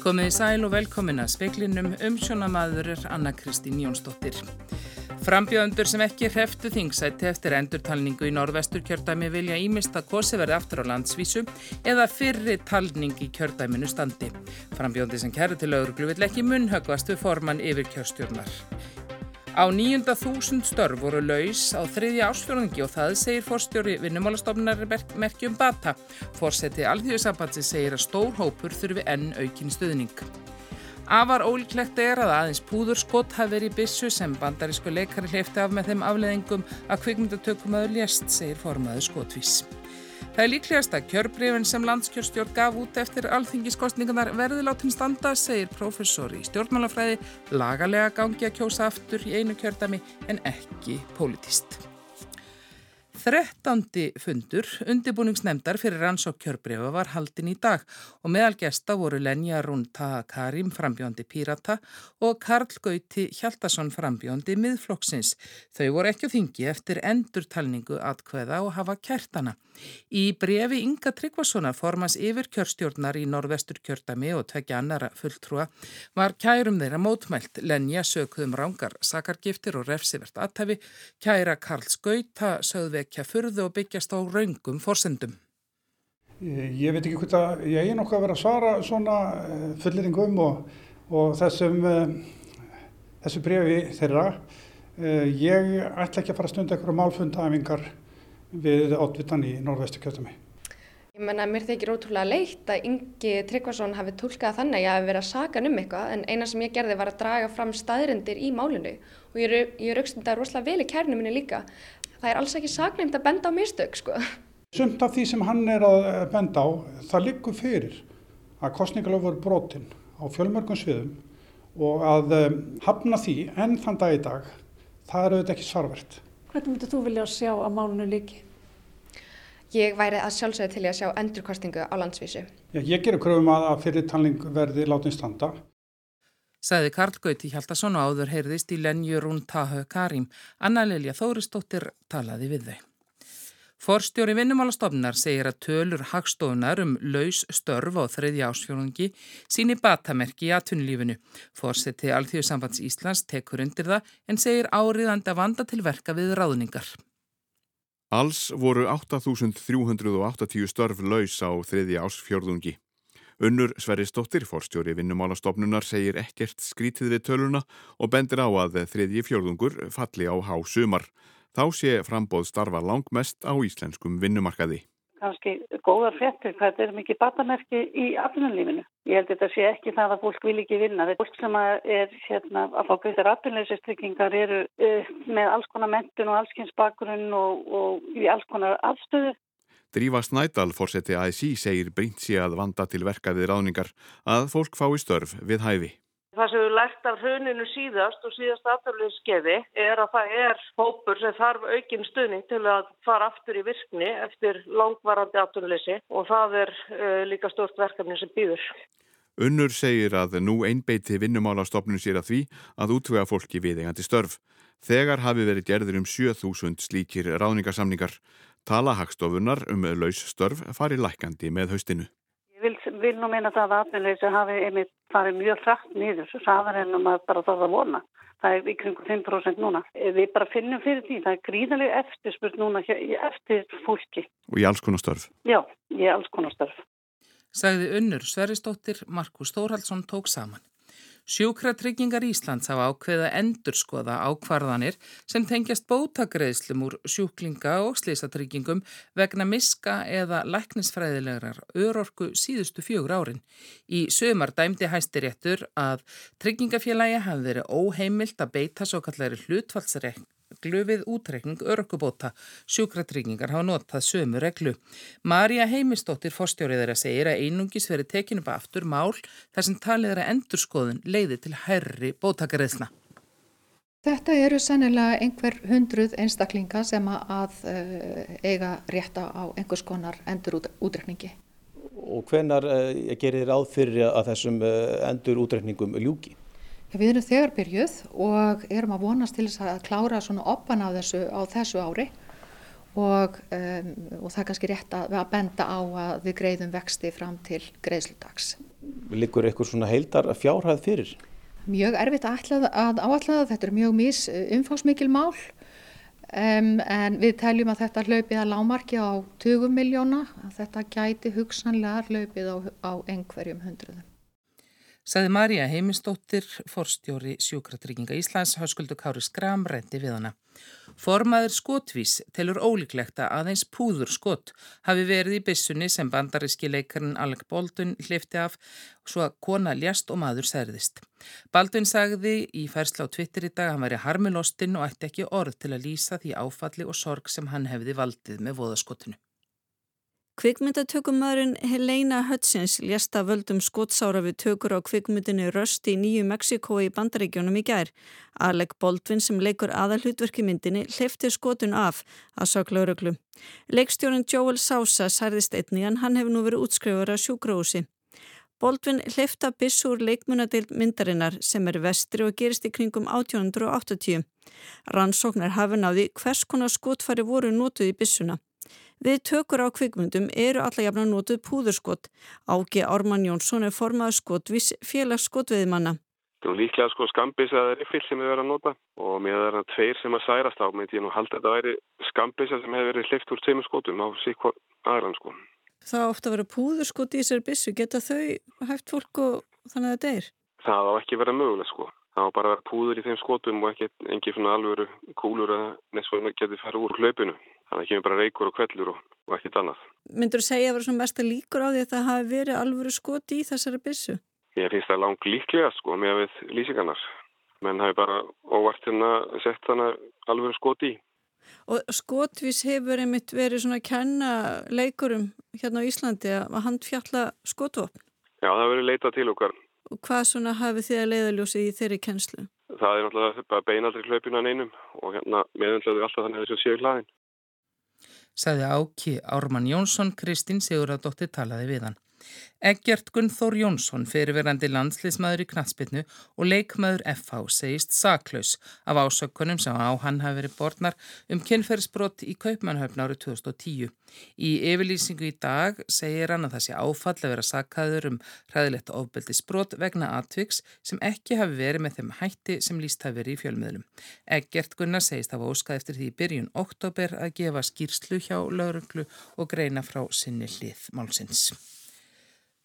Komið í sæl og velkomin að speiklinum umsjónamaður er Anna Kristín Jónsdóttir. Frambjöðundur sem ekki hreftu þingsætti eftir endurtalningu í norvestur kjördæmi vilja ímist að kosi verði aftur á landsvísu eða fyrri talning í kjördæminu standi. Frambjöðundi sem kæri til auðruglu vill ekki munnhöggvast við formann yfir kjörstjórnar. Á nýjunda þúsund störf voru laus á þriðja ásfjörðungi og það segir fórstjóri vinnumálastofnar merkjum bata. Fórseti alþjóðsambandsi segir að stór hópur þurfi enn aukin stuðning. Afar ólíklegt er að aðeins púðurskott hafi verið í bissu sem bandarísku leikari hleyfti af með þeim afleðingum að kvikmyndatökum aður lést, segir formaður skotvís. Það er líklegast að kjörbreyfin sem landskjörstjórn gaf út eftir alþingiskostningarnar verði látin standa, segir professor í stjórnmálafræði, lagalega gangi að kjósa aftur í einu kjördami en ekki politist. Þrettandi fundur undibúningsnemdar fyrir rannsók kjörbrefa var haldin í dag og meðal gesta voru Lenja Rúnta Karim frambjóndi Pírata og Karl Gauti Hjaldarsson frambjóndi miðflokksins. Þau voru ekki á þingi eftir endurtalningu atkveða og hafa kærtana. Í brefi Inga Tryggvasonar formans yfir kjörstjórnar í norðvestur kjördami og tvekja annara fulltrúa var kærum þeirra mótmælt Lenja sökuðum rángar sakargiftir og refsivert aðtæfi, kæra Karl Skauta sögðvekja furðu og byggjast á raungum forsendum. Ég veit ekki hvort að ég er nokkuð að vera að svara svona eh, fulliringum og, og þessum, eh, þessu brefi þeirra. Eh, ég ætla ekki að fara að stunda einhverju málfundæfingar við ótvitan í norðvestu kjöldami. Ég menna, mér þykir ótrúlega leitt að Ingi Tryggvason hafi tólkað þannig að ég hafi verið að saka um eitthvað en eina sem ég gerði var að draga fram staðrindir í málinu og ég er aukstund að rosalega vel í kærnu minni líka. Það er alls ekki saknæmt að benda á mistök, sko. Sumt af því sem hann er að benda á, það liggur fyrir að kostningalöf voru brotinn á fjölmörgum sviðum og að um, hafna því enn þann dag í dag, það er auðvitað ekki svarvert. Hvernig myndir þú vilja sjá að málunum líki? Ég væri að sjálfsögðu til að sjá endurkostingu á landsvísu. Já, ég gerur kröfum að, að fyrir talning verði látin standa. Saði Karl Gauti Hjaldarsson og áður heyrðist í Lenjurún Tahö Karim. Anna Lilja Þóristóttir talaði við þau. Forstjóri vinnumálastofnar segir að tölur hagstofunar um laus störf á þriðja ásfjörðungi síni batamerki í atunlífinu. Fórseti Alþjóðsambands Íslands tekur undir það en segir áriðandi að vanda til verka við ráðningar. Alls voru 8.380 störf laus á þriðja ásfjörðungi. Unnur Sveristóttir, forstjóri vinnumálastofnunar, segir ekkert skrítið við töluna og bendir á að þriðji fjörðungur falli á há sumar. Þá sé frambóð starfa langmest á íslenskum vinnumarkaði. Kanski góðar frettir hvað þetta er mikið batamerki í aftunarlífinu. Ég held þetta sé ekki það að fólk vil ekki vinna. Þetta er fólk sem er hérna, að fá greiðar aftunarleysistryggingar eru uh, með alls konar mentun og allskynnsbakurinn og, og í alls konar afstöðu. Drífa Snædal, fórseti ASI, segir brínt sé að vanda til verkaðið ráningar að fólk fái störf við hæfi. Það sem við lært af hruninu síðast og síðast afturleyskeiði er að það er hópur sem þarf aukinn stuðning til að fara aftur í virkni eftir langvarandi afturleysi og það er uh, líka stort verkefni sem býður. Unnur segir að nú einbeiti vinnumálastofnun sér að því að útvega fólki viðengandi störf. Þegar hafi verið gerður um 7000 slíkir ráningarsamningar. Tala hagstofunar um laus störf fari lækandi með haustinu. Ég vil, vil nú meina það að atvinnleysi hafi einmitt farið mjög hrætt nýður, er ennum að bara þarf að vona. Það er í kringum 5% núna. Við bara finnum fyrir því, það er gríðarlega eftirspurt núna eftir fólki. Og í alls konar störf? Já, í alls konar störf. Sagði unnur Sveristóttir, Markus Þórhaldsson tók saman. Sjúkratryggingar Íslands hafa ákveða endurskoða ákvarðanir sem tengjast bótagreðslum úr sjúklinga og slísatryggingum vegna miska eða læknisfræðilegar örorku síðustu fjögur árin. Í sömar dæmdi hæstiréttur að tryggingafélagi hafi verið óheimilt að beita svo kallari hlutfallsregn glöfið útrekning örkubóta. Sjúkratryggingar hafa notað sömu reglu. Marja Heimistóttir fórstjórið er að einungis verið tekinu upp aftur mál þar sem talið er að endurskoðun leiði til herri bótakareðsna. Þetta eru sannilega einhver hundruð einstaklinga sem að uh, eiga rétta á einhvers konar endur útrekningi. Og hvenar uh, gerir þér áð fyrir að þessum uh, endur útrekningum ljúki? Við erum þegar byrjuð og erum að vonast til þess að klára svona oppan á þessu, á þessu ári. Og, um, og það er kannski rétt að, að benda á að við greiðum vexti fram til greiðsludags. Liggur eitthvað svona heildar fjárhæð fyrir? Mjög erfitt að, að áallega, þetta er mjög mis umfásmikil mál. Um, en við teljum að þetta hlaupið að lámarki á 20 miljóna, að þetta gæti hugsanlega hlaupið á, á einhverjum hundruðum sagði Marja Heimistóttir, forstjóri sjúkratrygginga Íslands, hauskuldu Kári Skram, rendi við hana. Formaður skotvís telur ólíklegt að aðeins púður skot hafi verið í bissunni sem bandaríski leikarinn Alec Baldwin hlifti af svo að kona ljast og maður særðist. Baldwin sagði í færsla á Twitter í dag að hann væri harmilostinn og ætti ekki orð til að lýsa því áfalli og sorg sem hann hefði valdið með voðaskotinu. Kvikmyndatökumæðurinn Helena Hutchins lesta völdum skotsára við tökur á kvikmyndinu Röst í Nýju Mexiko í bandaríkjónum í gær. Alec Baldwin sem leikur aðalhutverki myndinni hlifti skotun af að söglauröglu. Leikstjórin Joel Sousa særðist einni en hann hefur nú verið útskrifur að sjúkrahúsi. Baldwin hlifta bissur leikmunadeild myndarinnar sem er vestri og gerist í kringum 1880. Rannsóknar hafi náði hvers konar skotfari voru nótuð í bissuna. Við tökur á kvikmundum eru alla jafna nótuð púðurskott. Ági Ármann Jónsson er formað skottvis félags skottviðimanna. Það er líklega sko skambis að það er yfir sem við verðum að nota og með það það tveir sem að særast á með ég nú haldi að þetta væri skambis sem hefur verið hlift úr tveimur skottum á sík aðran sko. Það ofta að vera púðurskott í þessari bissu, geta þau hægt fólk og þannig að þetta er? Það á ekki verið möguleg sko. Það á bara að vera púður í þeim skotum og ekki engi svona alvöru kúlur að nesvað getur fara úr hlaupinu. Þannig að kemur bara reykur og kvellur og, og ekkert annað. Myndur þú segja að það var mest að líkur á því að það hafi verið alvöru skoti í þessari bissu? Ég finnst það langt líklega sko með við lýsingarnar. Menn hafi bara óvart hérna sett þannig alvöru skoti í. Og skotvís hefur einmitt verið svona að kenna leikurum hérna á Íslandi að handfjalla skotvopn? Já, það hefur verið leitað til okkar. Og hvað svona hafið þið að leiðaljósi í þeirri kennslu? Það er náttúrulega bara beinaldri hlaupinu að neinum og hérna meðanlega alltaf þannig að þessu séu hlaðin sagði Áki Ármann Jónsson, Kristín Siguradóttir talaði við hann. Eggert Gunnþór Jónsson, fyrirverandi landsliðsmaður í knatsbytnu og leikmaður FH segist saklaus af ásökkunum sem á hann hafi verið borðnar um kynferðsbrott í Kaupmannhöfn árið 2010. Í yfirlýsingu í dag segir hann að það sé áfall að vera sakkaður um hræðilegt ofbeldisbrott vegna atviks sem ekki hafi verið með þeim hætti sem líst hafi verið í fjölmiðlum. Eggert Gunnar segist að óskað eftir því byrjun oktober að gefa skýrslu hjá lauruglu og greina frá sinni hlið málsins.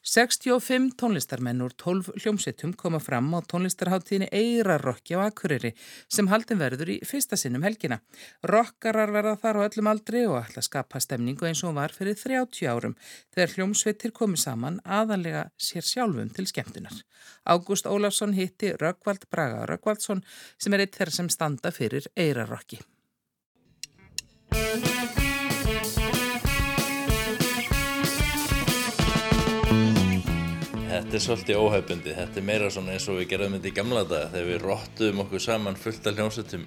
65 tónlistarmenn úr 12 hljómsveitum koma fram á tónlistarháttíðinni Eirarrokki á Akureyri sem haldin verður í fyrsta sinnum helgina. Rokkarar verða þar á öllum aldri og ætla að skapa stemningu eins og var fyrir 30 árum þegar hljómsveitir komi saman aðalega sér sjálfum til skemmtunar. Ágúst Ólafsson hitti Röggvald Braga Röggvaldsson sem er eitt þeirra sem standa fyrir Eirarrokki. Þetta er svolítið óhaupundi, þetta er meira svona eins og við gerðum þetta í gamla daga þegar við róttuðum okkur saman fullt af hljómsveitum.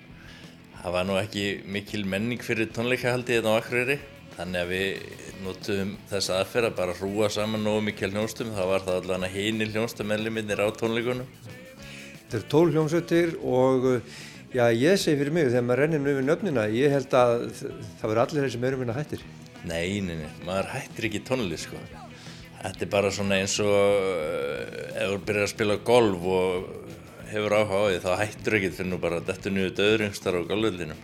Það var nú ekki mikil menning fyrir tónleikahaldi hérna á Akureyri þannig að við notuðum þessa aðferð að bara hrúa saman nógu mikil hljómsveitum þá var það allavega heinir hljómsveitamennliminir á tónleikunum. Þetta er tól hljómsveitir og já, ég segi fyrir mig þegar maður rennir nú yfir nöfnina, ég held að það verður allir þeir sem eru minna hættir. Nei, nei, nei, maður hættir ekki tónlist sko. Þetta er bara svona eins og ef þú byrjar að spila golf og hefur áhuga á því þá hættur ekkert fyrir nú bara þetta nýju döðringstar á golvöldinu.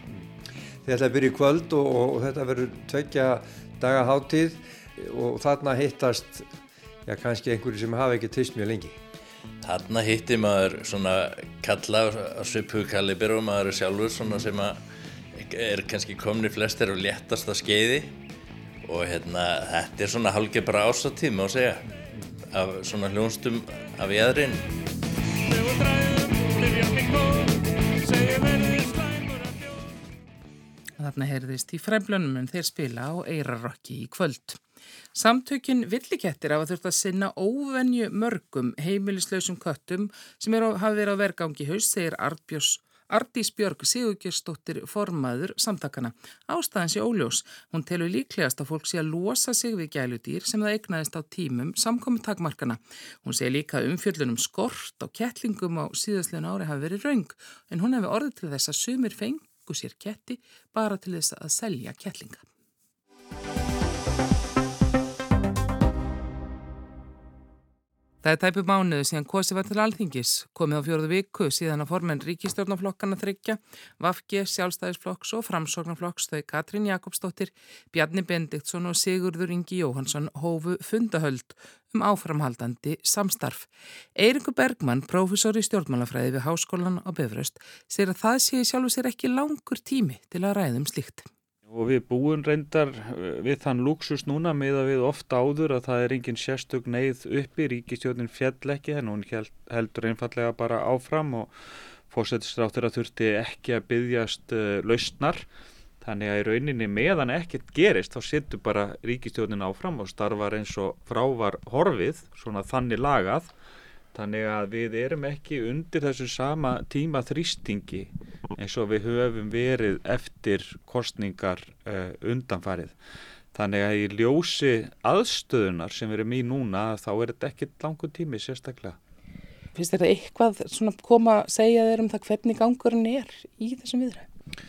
Þið ætlaði að byrja í kvöld og, og, þetta verður tveikja daga háttíð og þarna hittast já, kannski einhverju sem hafa ekki tvist mjög lengi. Þarna hitti maður svona kalla á svipu kalibir og maður er sjálfur svona sem er kannski komni flestir og léttast að skeiði og hérna þetta er svona hálfgeð bara ásatíð má segja af svona hljónstum af jæðrin Þarna heyrðist í fræmblönum en þeir spila á Eirarokki í kvöld. Samtökin villikettir hafa þurft að sinna óvenju mörgum heimilislausum köttum sem er, hafa verið á vergangi haus, segir Arnbjörns Ardís Björg Sigurgjörsdóttir formaður samtakana. Ástæðan sé óljós. Hún telur líklegast að fólk sé að losa sig við gæludýr sem það eignaðist á tímum samkomi takmarkana. Hún sé líka umfjöllunum skort á kettlingum á síðastlegin ári hafi verið raung en hún hefði orðið til þess að sumir fengu sér ketti bara til þess að selja kettlinga. Það er tæpu mánuðu síðan kosið var til alþingis, komið á fjóruðu viku síðan að formenn ríkistjórnaflokkana þryggja, Vafge, Sjálfstæðisflokks og Framsóknarflokks þau Katrín Jakobsdóttir, Bjarni Bendiktsson og Sigurður Ingi Jóhansson hófu fundahöld um áframhaldandi samstarf. Eirikur Bergmann, prófessor í stjórnmálafræði við Háskólan á Befraust, segir að það sé sjálfu sér ekki langur tími til að ræðum slíkt. Og við búum reyndar eh, við þann luxus núna með að við ofta áður að það er engin sérstök neyð uppi, ríkistjóðin fjall ekki, en hún heldur einfallega bara áfram og fórsetistrátur að þurfti ekki að byggjast eh, lausnar. Þannig að í rauninni meðan ekkert gerist þá setur bara ríkistjóðin áfram og starfar eins og frávar horfið, svona þannig lagað Þannig að við erum ekki undir þessu sama tíma þrýstingi eins og við höfum verið eftir kostningar uh, undanfarið. Þannig að í ljósi aðstöðunar sem við erum í núna þá er þetta ekki langur tími sérstaklega. Finnst þetta eitthvað svona koma að segja þeir um það hvernig gangurinn er í þessum viðræðum?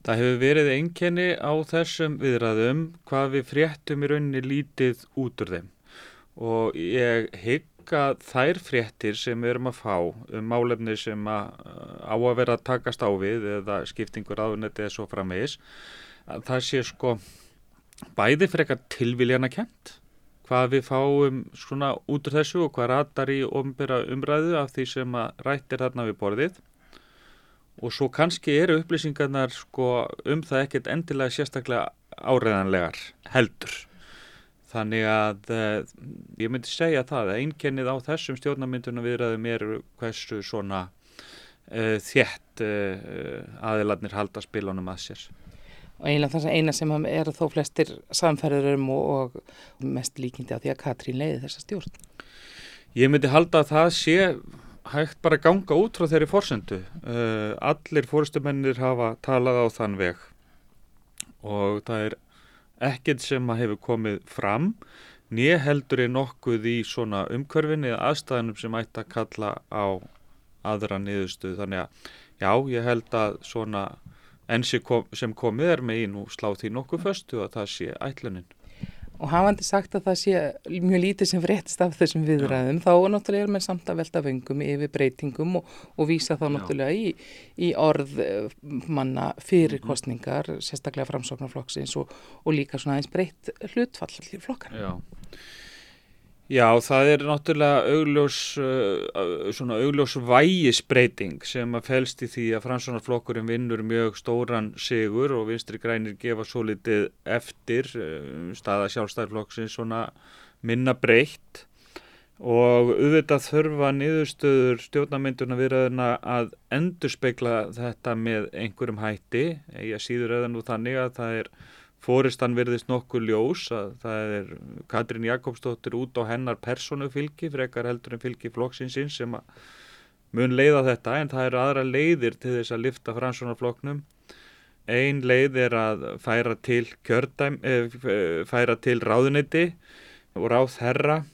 Það hefur verið einkenni á þessum viðræðum hvað við fréttum í rauninni lítið út úr þeim og ég hygg líka þær fréttir sem við erum að fá um málefni sem að, á að vera að takast á við eða skiptingur áðunetti eða svo framvegis að það sé sko bæði frekar tilviljana kent hvað við fáum svona út úr þessu og hvað ratar í ombera umræðu af því sem að rættir þarna við borðið. Og svo kannski eru upplýsingarnar sko um það ekkert endilega sérstaklega áreðanlegar heldur Þannig að uh, ég myndi segja það að einkennið á þessum stjórnarmyndunum viðræðum er hversu svona uh, þjætt uh, aðiladnir halda spilunum að sér. Og eiginlega þess að eina sem er þó flestir samferðurum og, og mest líkindi á því að Katrín leiði þessa stjórn. Ég myndi halda að það sé hægt bara ganga út frá þeirri fórsendu. Allir fórstumennir hafa talað á þann veg og það er ekkert sem að hefur komið fram nýja heldur er nokkuð í svona umkörfinni eða aðstæðanum sem ætti að kalla á aðra niðurstuð þannig að já, ég held að svona enn sem komið er með í nú slá því nokkuð föstu að það sé ætlunin og hafandi sagt að það sé mjög lítið sem fréttist af þessum viðræðum þá er náttúrulega með samt að velta vöngum yfir breytingum og, og vísa þá náttúrulega í, í orð eh, manna fyrir mhm. kostningar sérstaklega framsóknarflokksins og, og líka svona eins breytt hlutfall í flokkan. Já. Já, það er náttúrulega augljós, uh, svona augljós vægisbreyting sem að felst í því að fransunarflokkurinn vinnur mjög stóran sigur og vinstri grænir gefa svo litið eftir uh, staða sjálfstæðarflokksins svona minna breytt. Og auðvitað þurfa niðurstöður stjórnamynduna viðraðina að endur spekla þetta með einhverjum hætti, ég síður auðan úr þannig að það er Fóristan verðist nokkuð ljós að það er Katrín Jakobsdóttir út á hennar personu fylgi, frekar heldur en fylgi flokksinsins sem mun leiða þetta en það eru aðra leiðir til þess að lifta fransunarfloknum. Ein leið er að færa til, kjördæm, eh, færa til ráðuneyti og ráð herra.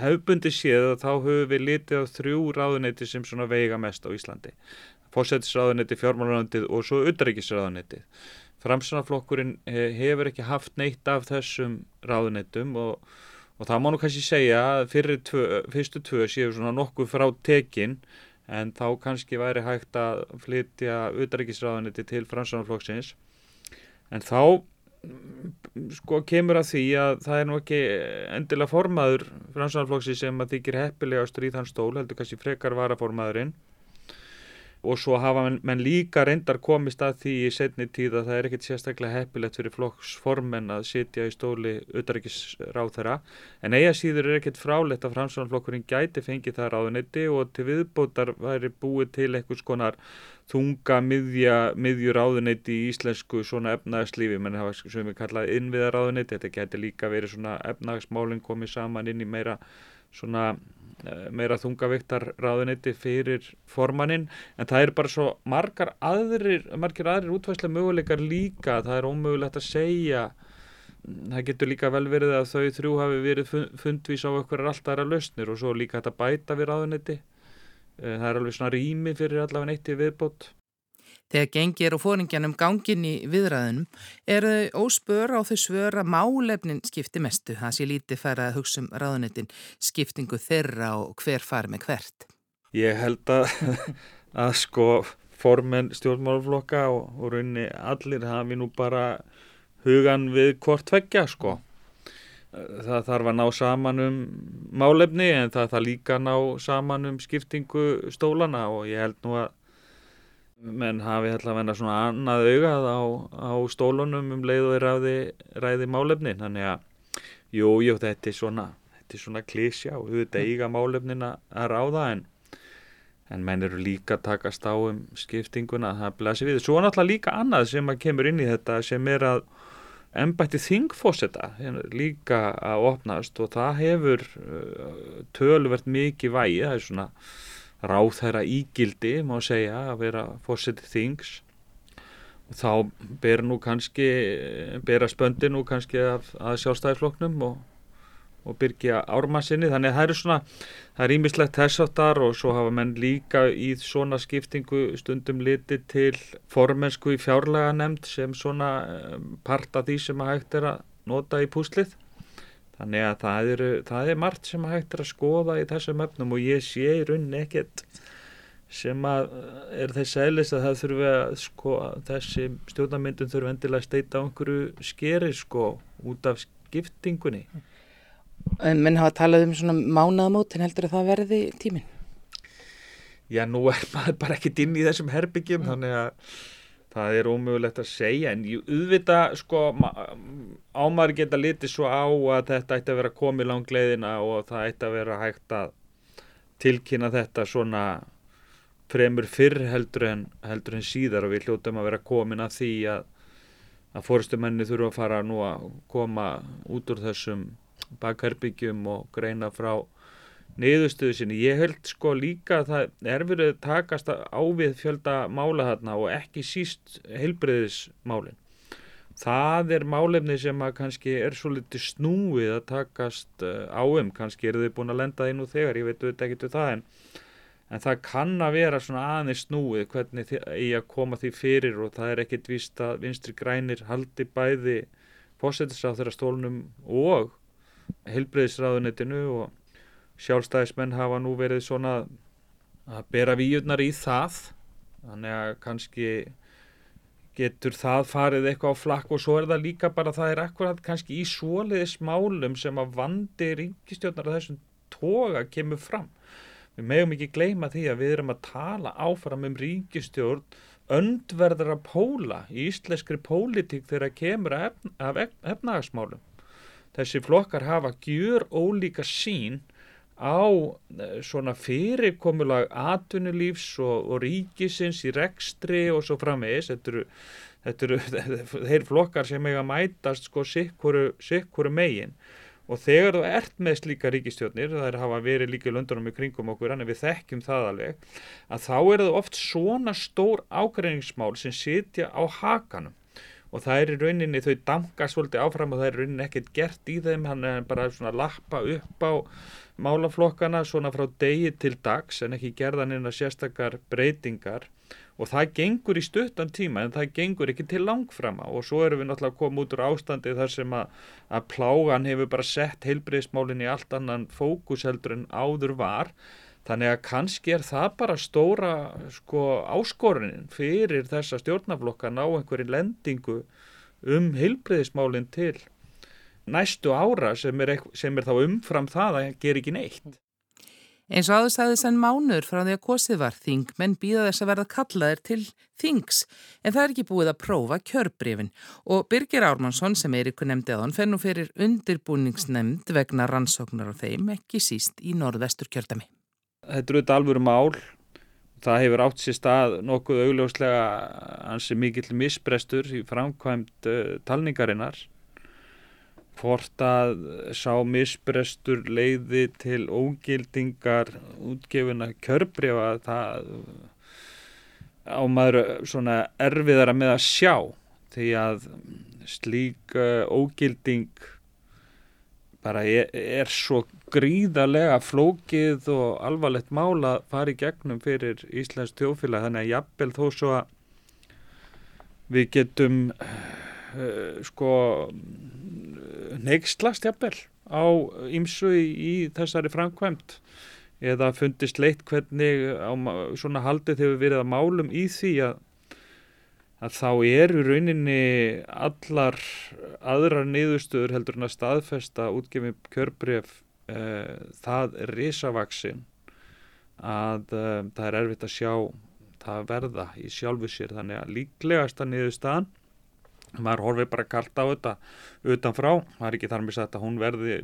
Hefbundi séð að þá höfum við litið á þrjú ráðuneyti sem veiga mest á Íslandi. Fósettisráðuneyti, fjármálaráðunetið og svo utryggisráðunetið. Framsunarflokkurinn eh, hefur ekki haft neitt af þessum ráðuneytum og, og það má nú kannski segja að fyrstu tvö séu svona nokkuð frá tekin en þá kannski væri hægt að flytja utrækisráðuneyti til Framsunarflokksins en þá sko kemur að því að það er nú ekki endilega formaður Framsunarflokksins sem að þykir heppilega á stríðan stól heldur kannski frekar varaformaðurinn og svo hafa menn, menn líka reyndar komist að því í setni tíð að það er ekkert sérstaklega heppilegt fyrir flokksformen að sitja í stóli utaríkisráð þeirra en eiga síður er ekkert frálegt að framsvonarflokkurinn gæti fengið það ráðunetti og til viðbótar væri búið til einhvers konar þunga miðjur ráðunetti í íslensku svona efnagslífi menn hafa sem við kallaði innviðaráðunetti þetta geti líka verið svona efnagsmálinn komið saman inn í meira svona uh, meira þungaviktar ráðuneyti fyrir formannin en það er bara svo margar aðrir, margir aðrir útvæslega möguleikar líka, það er ómögulegt að segja það getur líka vel verið að þau þrjú hafi verið fundvís á okkur alltaf aðra lausnir og svo líka þetta bæta við ráðuneyti. Eh, það er alveg svona rými fyrir allavega neitt í viðbót Þegar gengi er á fóringjanum gangin í viðræðunum er þau óspör á þau svör að málefnin skipti mestu. Það sé lítið fara að hugsa um ráðunetin skiptingu þeirra og hver fari með hvert. Ég held að, að sko formen stjórnmálflokka og, og raunni allir hafi nú bara hugan við hvort tveggja sko. Það þarf að ná saman um málefni en það þarf líka að ná saman um skiptingu stólana og ég held nú að menn hafi allavega svona annað augað á, á stólunum um leið og ræði, ræði málefnin. Þannig að jú, jú, þetta er svona þetta er svona klísja og auðvitað eiga málefnin að ráða en en menn eru líka að takast á um skiptinguna, það blæsi við. Svo náttúrulega líka annað sem að kemur inn í þetta sem er að ennbætti þingfósetta líka að opnast og það hefur uh, tölvert mikið vægi, það er svona ráð þeirra ígildi má segja að vera fórsetið þings. Og þá ber nú kannski bera spöndi nú kannski að, að sjálfstæðisfloknum og, og byrkja ármassinni þannig að það eru svona það er ímislegt þessartar og svo hafa menn líka í svona skiptingu stundum liti til formensku í fjárlega nefnd sem svona eh, part af því sem að hægt er að nota í púslið Þannig að það er, það er margt sem hægt er að skoða í þessum öfnum og ég sé í rauninni ekkert sem að er þess aðlis að það þurfi að sko þessi stjórnarmyndun þurfi endilega að steita á einhverju skeri sko út af skiptingunni. En menn hafa talað um svona mánaðamót en heldur að það verði tímin? Já nú er maður bara ekkert inn í þessum herbyggjum mm. þannig að það er ómögulegt að segja en ég auðvita sko ámar geta litið svo á að þetta ætti að vera komið langleðina og það ætti að vera hægt að tilkynna þetta svona fremur fyrr heldur en, heldur en síðar og við hljóttum að vera komin að því að, að fórstumenni þurfa að fara nú að koma út úr þessum bakherbyggjum og greina frá niðurstöðu sinni. Ég held sko líka að það er verið takast á við fjölda mála þarna og ekki síst heilbreyðismálinn. Það er málefni sem að kannski er svo litið snúið að takast eh, á um, kannski eru þau búin að lenda inn úr þegar, ég veit auðvitað ekki til það en, en það kann að vera svona aðeins snúið hvernig ég að koma því fyrir og það er ekkit vist að vinstri grænir haldi bæði fósettisráð þeirra stólnum og heilbreyðisráðunetinu og sjálfstæðismenn hafa nú verið svona að bera výjurnar í það. Þannig að kannski getur það farið eitthvað á flakk og svo er það líka bara það er akkurat kannski í svoliðis málum sem að vandi ríkistjórnar að þessum toga kemur fram. Við megum ekki gleyma því að við erum að tala áfram um ríkistjórn öndverðara póla í íslenskri pólitík þegar kemur af efnagasmálum þessi flokkar hafa gjur ólíka sín á eh, svona fyrirkomulag atvinnulífs og, og ríkisins í rekstri og svo framvegis. Þetta eru, þetta eru þeir flokkar sem eiga að mætast sko sikkuru megin. Og þegar þú ert með slíka ríkistjónir það er að hafa verið líka í löndunum í kringum okkur en við þekkjum það alveg að þá er það oft svona stór ágreiningsmál sem sitja á hakanum og það er í rauninni, þau damka svolítið áfram og það er í rauninni ekkert gert í þeim hann er bara svona lappa upp á málaflokkana svona frá degi til dags en ekki gerðan inn að sérstakar breytingar. Og það gengur í stuttan tíma en það gengur ekki til langframa. Og svo erum við náttúrulega komið út úr ástandi þar sem að, að plágan hefur bara sett heilbreyðsmálinn í allt annan fókus heldur en áður var þannig að kannski er það bara stóra sko áskorunin fyrir þessa stjórnaflokka ná einhverjum lendingu um heilbreyðsmálinn til næstu ára sem er, sem er þá umfram það að gera ekki neitt. Eins og áður sagði senn mánur frá því að kosið var þing, menn býða þess að verða kallaðir til þings, en það er ekki búið að prófa kjörbreyfin og Birgir Ármannsson sem Eirikur nefndi að hann fennu fyrir undirbúningsnemnd vegna rannsóknar á þeim, ekki síst í norðvestur kjördami. Þetta eru þetta alvöru mál, það hefur átt sér stað nokkuð augljóslega ansi mikill misbrestur í framkvæmt uh, talningarinnar. Hvort að sá misbrestur leiði til ógildingar útgefuna kjörbriða það á maður svona erfiðara með að sjá. Því að slík uh, ógilding bara er, er svo gríðarlega flókið og alvarlegt mála fari gegnum fyrir Íslands tjófélag þannig að jafnvel þó svo að við getum uh, sko neykslast jafnvel á ímsu í, í þessari framkvæmt eða fundist leitt hvernig á, svona haldið hefur verið að málum í því að, að þá eru rauninni allar aðrar niðurstöður heldur en að staðfesta útgefið kjörbreyf það er risavaksin að eh, það er erfitt að sjá það verða í sjálfu sér. Þannig að líklegasta niðurstaðan maður horfið bara kallt á þetta utanfrá, það er ekki þar með að hún verði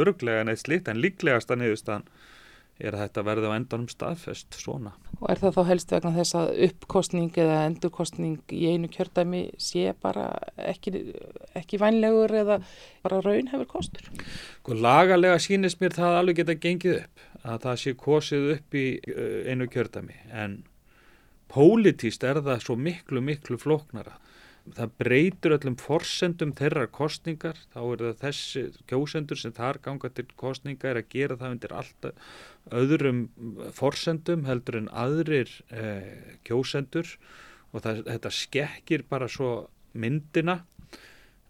öruglega neitt slitt en líklegasta niðurstaðan er þetta verði á endanum staðfest svona. Og er það þá helst vegna þess að uppkostning eða endurkostning í einu kjördæmi sé bara ekki, ekki vænlegur eða bara raun hefur kostur? Og sko, lagalega sínist mér það alveg geta gengið upp að það sé kosið upp í eh, einu kjördæmi en pólitíst er það svo miklu miklu flóknara það breytur öllum forsendum þeirra kostningar, þá er það þessi kjósendur sem þar ganga til kostninga er að gera það undir alltaf öðrum forsendum heldur en aðrir eh, kjósendur. Og það, þetta skekkir bara svo myndina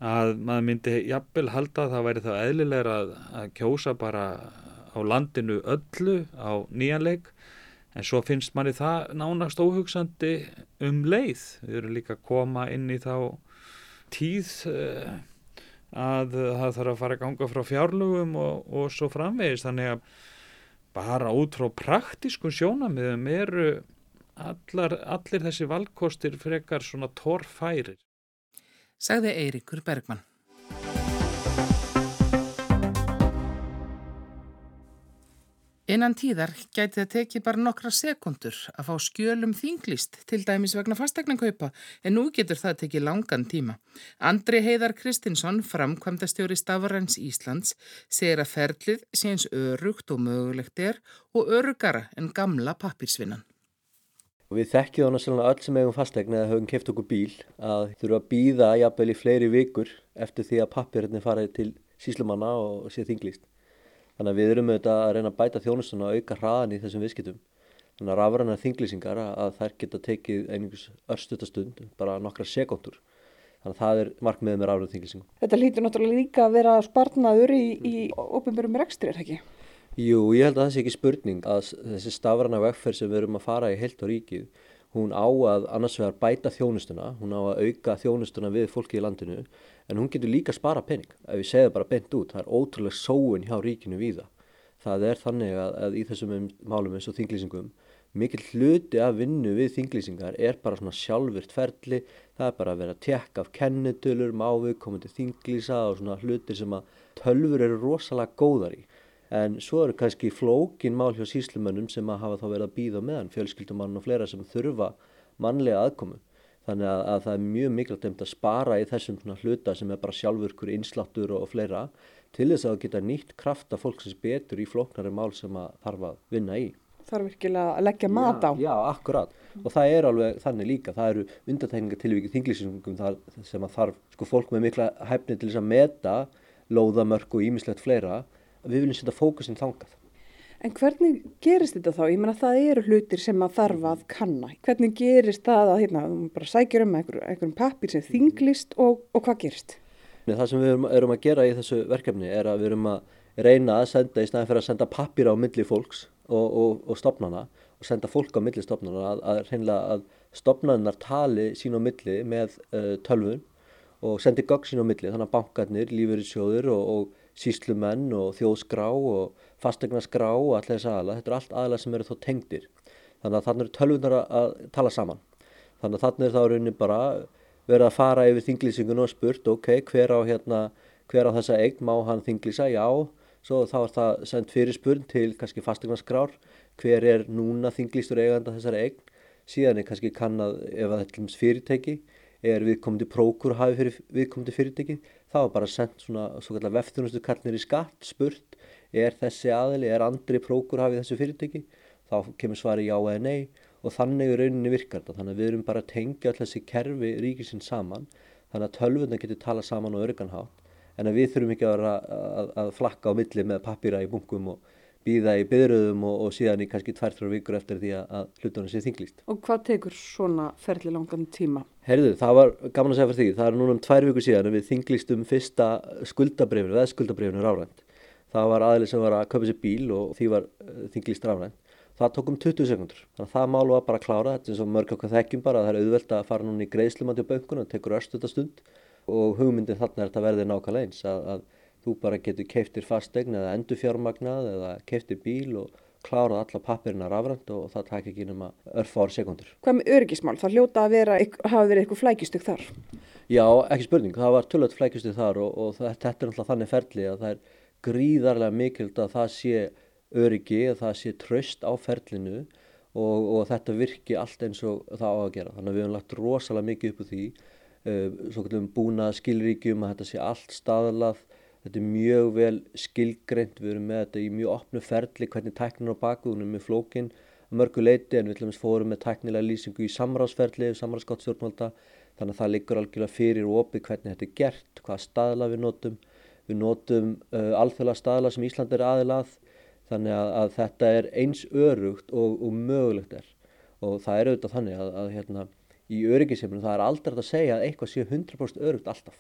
að maður myndi jafnvel halda að það væri þá eðlilega að, að kjósa bara á landinu öllu á nýjanleik En svo finnst manni það nánast óhugsandi um leið. Við erum líka að koma inn í þá tíð uh, að það þarf að fara að ganga frá fjárlugum og, og svo framvegis. Þannig að bara út frá praktískun sjónamiðum eru allar, allir þessi valkostir frekar svona torfærir. Sagði Eirikur Bergmann. Innan tíðar gæti það tekið bara nokkra sekundur að fá skjölum þinglist til dæmis vegna fastegnarkaupa en nú getur það tekið langan tíma. Andri Heiðar Kristinsson, framkvæmdastjóri Stafaræns Íslands, segir að ferlið sé eins örugt og mögulegt er og örugara en gamla pappirsvinnan. Við þekkjum þannig að öll sem hefum fastegna eða höfum keft okkur bíl að þurfa að býða jafnvel í fleiri vikur eftir því að pappirinn farið til síslumanna og sé þinglist. Þannig að við erum auðvitað að reyna að bæta þjónustuna og auka hraðan í þessum viðskiptum. Þannig að rafræna þinglýsingar að þær geta tekið einhvers örstutastund, bara nokkra sekundur. Þannig að það er markmiðið með rafræna þinglýsingum. Þetta lítur náttúrulega líka að vera spartnaður í, í ofinbjörnum rekstri, er það ekki? Jú, ég held að það sé ekki spurning að þessi stafræna vegferð sem við erum að fara í heilt á ríkið, hún á að annars vegar bæta þjónustuna, hún á að auka þjónustuna við fólki í landinu en hún getur líka spara pening ef við segðum bara bent út, það er ótrúlega sóun hjá ríkinu við það. Það er þannig að, að í þessum málum eins og þinglýsingum mikil hluti af vinnu við þinglýsingar er bara svona sjálfvirt ferli, það er bara að vera að tekka af kennitölur, mávið, komið til þinglýsa og svona hluti sem að tölfur eru rosalega góðar í. En svo eru kannski flókin mál hjá síslumönnum sem að hafa þá verið að býða meðan fjölskyldumann og fleira sem þurfa mannlega aðkomu. Þannig að, að það er mjög mikilvægt að spara í þessum hluta sem er bara sjálfurkur, innsláttur og, og fleira til þess að geta nýtt krafta fólksins betur í flóknari mál sem að þarf að vinna í. Er virkilega að leggja mat á. Já, já, akkurat. Og það er alveg þannig líka. Það eru undatækningar tilvíkið þinglýsingum sem að þarf sko, fólk með mikla hæfni til þess að meta lóðamörk og ímislegt fleira. Við viljum setja fókusin þangað. En hvernig gerist þetta þá? Ég menna það eru hlutir sem að þarf að kanna. Hvernig gerist það að hérna, bara sækjur um einhver, einhverjum pappir sem þinglist og, og hvað gerist? Það sem við erum, erum að gera í þessu verkefni er að við erum að reyna að senda í snæðin fyrir að senda pappir á milli fólks og, og, og stopnana og senda fólk á milli stopnana að, að reynlega að stopnanar tali sín á milli með uh, tölvun og sendi gögg sín á milli þannig að bankarnir, lífeyrissjóður og síslumenn og þjóðskrá og fastegnaskrá og allir þess aðala, þetta er allt aðala sem eru þó tengdir. Þannig að þannig eru tölvunar að tala saman. Þannig að þannig er þá rauninni bara verið að fara yfir þinglýsingun og spurt, ok, hver á, hérna, hver á þessa eign má hann þinglýsa? Já, svo þá er það sendt fyrir spurn til kannski fastegnaskrár, hver er núna þinglýstur eiganda þessari eign? Síðan er kannski kannad ef það er fyrirtæki, er viðkomandi prókur hafi fyrir viðkomandi fyrirtæki þá er bara sendt svona svo kallar vefþjónustu kallnir í skatt spurt er þessi aðili, er andri prókur hafið þessu fyrirtæki þá kemur svari já eða nei og þannig er rauninni virkar þetta þannig að við erum bara að tengja alltaf þessi kerfi ríkisins saman þannig að tölvuna getur tala saman og örganhátt en að við þurfum ekki að, að, að flakka á milli með pappýra í bunkum og býða í byðröðum og, og síðan í kannski tvær-þrjár vikur eftir því að, hlutunum sé þinglýst. Og hvað tekur svona ferli langan tíma? Herðu, það var gaman að segja fyrir því, það er núna um tvær vikur síðan við þinglýstum fyrsta skuldabrifinu, veðskuldabrifinu rárænt. Það var aðlið sem var að köpa sér bíl og því var eh, þinglýst rárænt. Það tók um 20 sekundur, þannig að það málu var bara að klára, þetta eins og mörg okkar þekkjum bara að það er auðvelt að fara núna í greiðslumandi á bankuna, það tekur örstuða stund og hugmyndin þarna er þetta verði nákvæmlega eins að, að þú bara getur keiftir fastegn eða endurfjármagnað eða keiftir bíl og klárað alla pappirina rafrænt og það takk ekki nema örf ár sekundur. Hvað með örgismál? Það hljóta að vera, hafa verið eitthvað flækjustug þar? Já, ekki spurning. Það var tölvöld flækjustug þar og, og þetta er náttúrulega þannig ferli að það er gríðarlega mikild að það sé öryggi, að það sé tröst á ferlinu og, og þetta virki allt eins og það á að gera. Þannig að við hefum lagt rosalega mikið upp úr því, uh, svo kallum búnað skilríkjum að þetta sé allt staðalað Þetta er mjög vel skilgreint, við erum með þetta í mjög opnu ferli hvernig tæknin á bakvöðunum er flókin að mörgu leiti en við ætlum að fórum með tæknilega lýsingu í samráðsferli, samráðskáttstjórnvalda þannig að það liggur algjörlega fyrir og opið hvernig þetta er gert, hvaða staðla við notum. Við notum uh, alþjóðlega staðla sem Ísland er aðilað þannig að, að þetta er eins örugt og, og mögulegt er. Og það er auðvitað þannig að, að hérna, í öryggisefnum það er aldrei að segja að eitthvað sé 100% örugt alltaf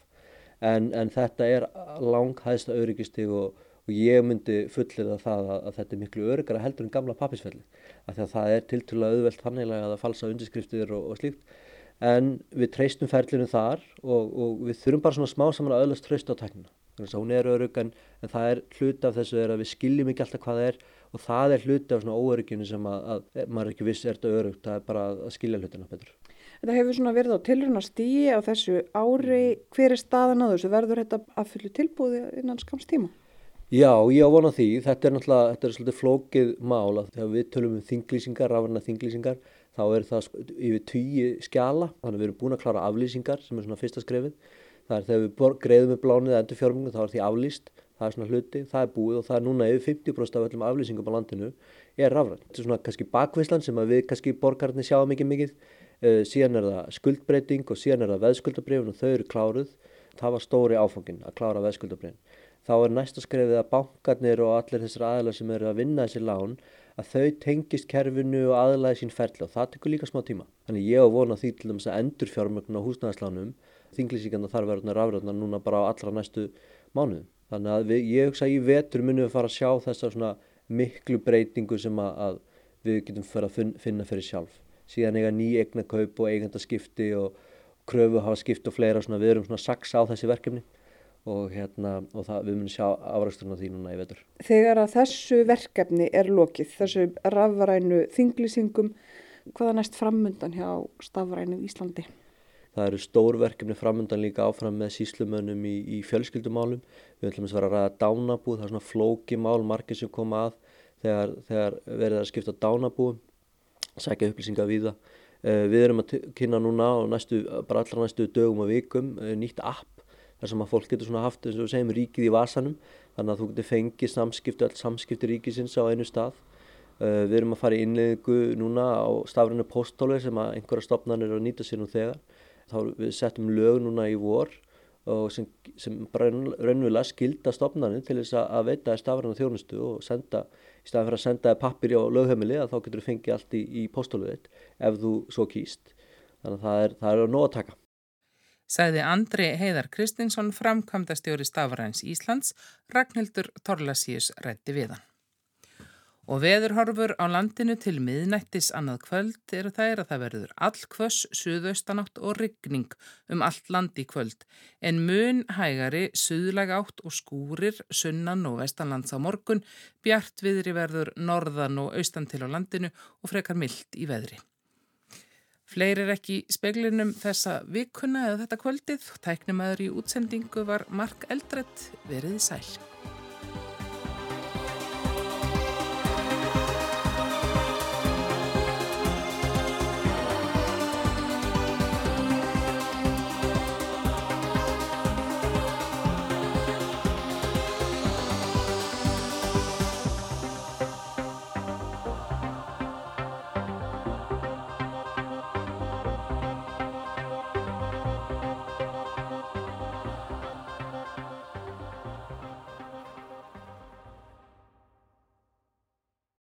en, en þetta er langhæðsta öryggistig og, og ég myndi fullið að það að, að þetta er miklu öryggara heldur en gamla pappisfelli af því að það er tilturlega auðvelt þannig að falsa undirskriftir og, og slíkt. En við treystum ferlinu þar og, og við þurfum bara svona smá saman að öðlast treyst á tæknina. Þannig að hún er örygg en, en það er hluti af þessu er að við skiljum ekki alltaf hvað það er og það er hluti af svona óörygginu sem að, að maður ekki viss er þetta öryggt, það er bara að skilja hlutina betur. Þetta hefur svona verið á tilruna stíi á þessu ári. Hver er staðan að þessu? Verður þetta að fullu tilbúði innan skams tíma? Já, ég á vona því. Þetta er náttúrulega, þetta er svolítið flókið mál að þegar við tölum um þinglýsingar, rafræna þinglýsingar, þá er það sko yfir tíu skjala. Þannig við erum búin að klára aflýsingar sem er svona fyrsta skrefið. Það er þegar við greiðum með blánið endur fjármungu þá er því aflýst. Það er svona hluti, það er búið og það er núna yfir 50% af öllum aflýsingum á landinu er rafrænt. Þetta er svona kannski bakvislan sem við kannski borgarnir sjáum mikið mikið síðan er það skuldbreyting og síðan er það veðskuldabrifin og þau eru kláruð. Það var stóri áfangin að klára veðskuldabrifin. Þá er næsta skrefið að bankarnir og allir þessar aðlar sem eru að vinna þessi lán að þau tengist kerfinu og aðlæði sín ferli og það tekur líka smá tíma. Þannig ég á vona því til þess að endur fjármögn á húsnæðislánum, þinglýsingarna þarf verðurna rafræðna núna bara á allra næstu mánuðum. Þannig að við, ég hugsa að í vetur munum við fara að sjá þessa miklu breytingu sem að, að við getum fyrir að finna fyrir sjálf síðan eiga ný eigna kaup og eigandaskipti og kröfu hafa skipt og fleira svona, við erum svona saks á þessi verkefni og, hérna, og það, við munum sjá afræksturinn á því núna í vetur. Þegar að þessu verkefni er lokið, þessu rafrænu þinglýsingum, hvaða næst framundan hjá stafrænu Íslandi? Það eru stór verkefni framundan líka áfram með síslumönnum í, í fjölskyldumálum. Við ætlum að vera að ræða dánabúð, það er svona flókimál, margir sem koma að þegar, þegar verið að skipta dánabúðum sækja upplýsingar við það. Uh, við erum að kynna núna á næstu, bara allra næstu dögum og vikum uh, nýtt app þar sem að fólk getur svona haft, eins og segjum, ríkið í vasanum þannig að þú getur fengið samskipti, allt samskipti ríkisins á einu stað. Uh, við erum að fara í innlegingu núna á stafrinu postólu sem að einhverja stopnarnir eru að nýta sér nú þegar. Þá við settum lög núna í vor og sem, sem bara raunverulega skilda stopnarnir til þess að veita stafrinu þjónustu og senda í staðan fyrir að senda pappir á lögheimili að þá getur þú fengið allt í, í postóluðitt ef þú svo kýst. Þannig að það er, það er að nóg að taka. Sæði Andri Heiðar Kristinsson framkvæmdastjóri Stafræns Íslands, Ragnhildur Torlasíus rætti við hann. Og veðurhorfur á landinu til miðnættis annað kvöld eru þær að það verður allkvöss, suðaustanátt og ryggning um allt land í kvöld. En mun hægari, suðlega átt og skúrir, sunnan og vestanlands á morgun, bjart viðri verður norðan og austan til á landinu og frekar myllt í veðri. Fleiri er ekki speglinum þessa vikuna eða þetta kvöldið. Tæknumæður í útsendingu var Mark Eldredd verið sæl.